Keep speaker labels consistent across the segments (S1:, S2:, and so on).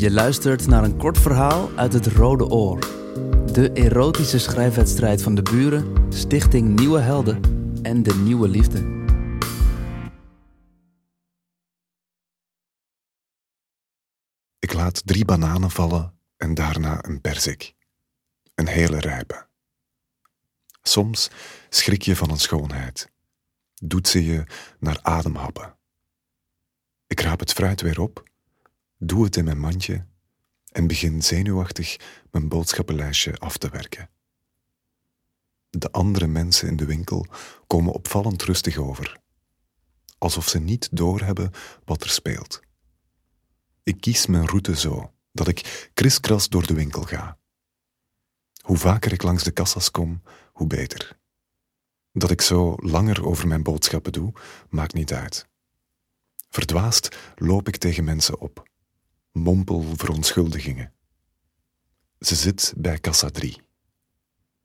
S1: Je luistert naar een kort verhaal uit het Rode Oor. De erotische schrijfwedstrijd van de buren, Stichting Nieuwe Helden en de Nieuwe Liefde.
S2: Ik laat drie bananen vallen en daarna een perzik. Een hele rijpe. Soms schrik je van een schoonheid. Doet ze je naar ademhappen. Ik raap het fruit weer op, doe het in mijn mandje en begin zenuwachtig mijn boodschappenlijstje af te werken. De andere mensen in de winkel komen opvallend rustig over, alsof ze niet doorhebben wat er speelt. Ik kies mijn route zo dat ik kriskras door de winkel ga. Hoe vaker ik langs de kassas kom, hoe beter. Dat ik zo langer over mijn boodschappen doe, maakt niet uit. Verdwaasd loop ik tegen mensen op, mompel verontschuldigingen. Ze zit bij kassa 3.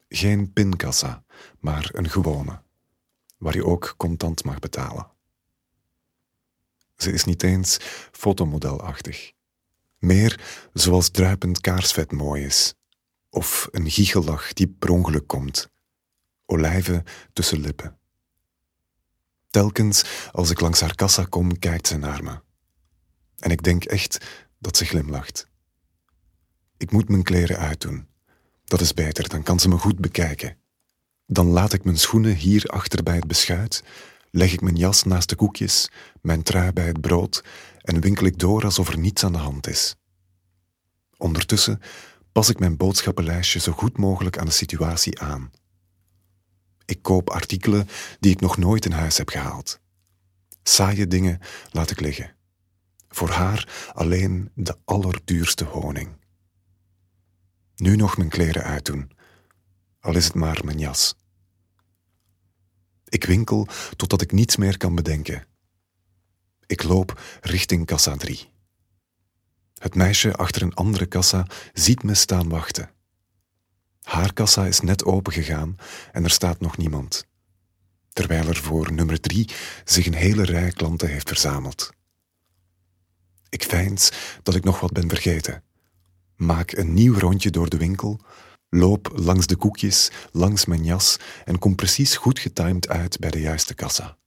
S2: Geen pinkassa, maar een gewone, waar je ook contant mag betalen. Ze is niet eens fotomodelachtig. Meer zoals druipend kaarsvet mooi is. Of een giechellach die per ongeluk komt. Olijven tussen lippen. Telkens als ik langs haar kassa kom, kijkt ze naar me. En ik denk echt dat ze glimlacht. Ik moet mijn kleren uitdoen. Dat is beter, dan kan ze me goed bekijken. Dan laat ik mijn schoenen hier achter bij het beschuit, leg ik mijn jas naast de koekjes, mijn trui bij het brood en winkel ik door alsof er niets aan de hand is. Ondertussen pas ik mijn boodschappenlijstje zo goed mogelijk aan de situatie aan. Ik koop artikelen die ik nog nooit in huis heb gehaald. Saaie dingen laat ik liggen. Voor haar alleen de allerduurste honing. Nu nog mijn kleren uitdoen, al is het maar mijn jas. Ik winkel totdat ik niets meer kan bedenken. Ik loop richting kassa 3. Het meisje achter een andere kassa ziet me staan wachten. Haar kassa is net opengegaan en er staat nog niemand. Terwijl er voor nummer 3 zich een hele rij klanten heeft verzameld. Ik veins dat ik nog wat ben vergeten. Maak een nieuw rondje door de winkel, loop langs de koekjes, langs mijn jas en kom precies goed getimed uit bij de juiste kassa.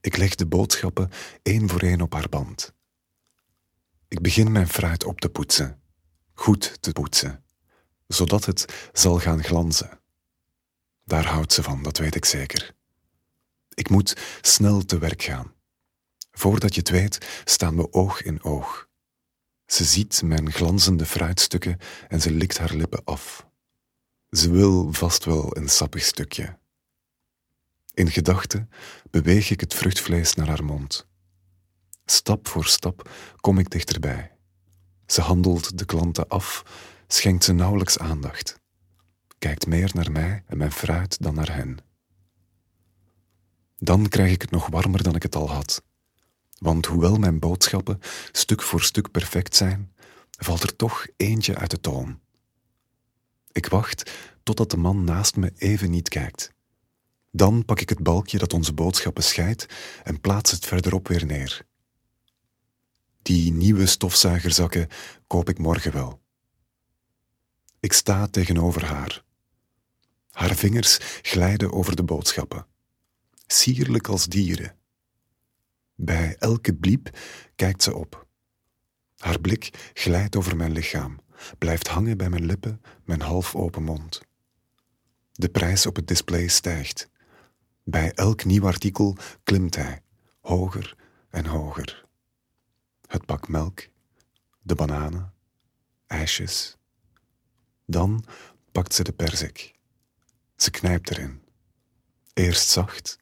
S2: Ik leg de boodschappen één voor één op haar band. Ik begin mijn fruit op te poetsen, goed te poetsen, zodat het zal gaan glanzen. Daar houdt ze van, dat weet ik zeker. Ik moet snel te werk gaan. Voordat je het weet, staan we oog in oog. Ze ziet mijn glanzende fruitstukken en ze likt haar lippen af. Ze wil vast wel een sappig stukje. In gedachten beweeg ik het vruchtvlees naar haar mond. Stap voor stap kom ik dichterbij. Ze handelt de klanten af, schenkt ze nauwelijks aandacht, kijkt meer naar mij en mijn fruit dan naar hen. Dan krijg ik het nog warmer dan ik het al had. Want hoewel mijn boodschappen stuk voor stuk perfect zijn, valt er toch eentje uit de toon. Ik wacht totdat de man naast me even niet kijkt. Dan pak ik het balkje dat onze boodschappen scheidt en plaats het verderop weer neer. Die nieuwe stofzuigerzakken koop ik morgen wel. Ik sta tegenover haar. Haar vingers glijden over de boodschappen, sierlijk als dieren. Bij elke bliep kijkt ze op. Haar blik glijdt over mijn lichaam, blijft hangen bij mijn lippen, mijn half open mond. De prijs op het display stijgt. Bij elk nieuw artikel klimt hij, hoger en hoger. Het pak melk, de bananen, ijsjes. Dan pakt ze de perzik. Ze knijpt erin. Eerst zacht,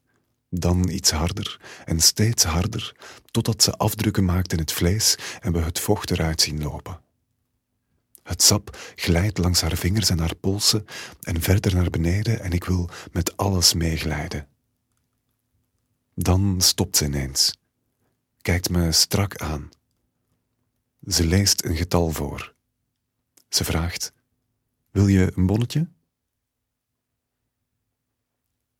S2: dan iets harder en steeds harder, totdat ze afdrukken maakt in het vlees en we het vocht eruit zien lopen. Het sap glijdt langs haar vingers en haar polsen en verder naar beneden en ik wil met alles meeglijden. Dan stopt ze ineens, kijkt me strak aan. Ze leest een getal voor. Ze vraagt: Wil je een bonnetje?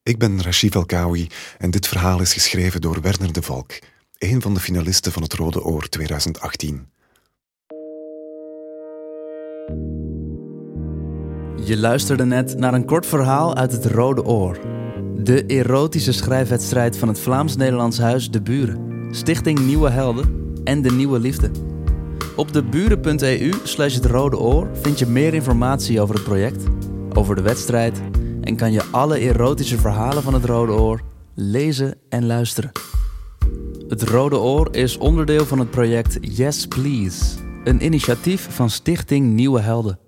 S2: Ik ben Rashid Alkawi en dit verhaal is geschreven door Werner de Valk, een van de finalisten van het Rode Oor 2018.
S1: Je luisterde net naar een kort verhaal uit het Rode Oor. De erotische schrijfwedstrijd van het Vlaams-Nederlands Huis De Buren, Stichting Nieuwe Helden en De Nieuwe Liefde. Op deburen.eu slash het Rode Oor vind je meer informatie over het project, over de wedstrijd en kan je alle erotische verhalen van het Rode Oor lezen en luisteren. Het Rode Oor is onderdeel van het project Yes Please, een initiatief van Stichting Nieuwe Helden.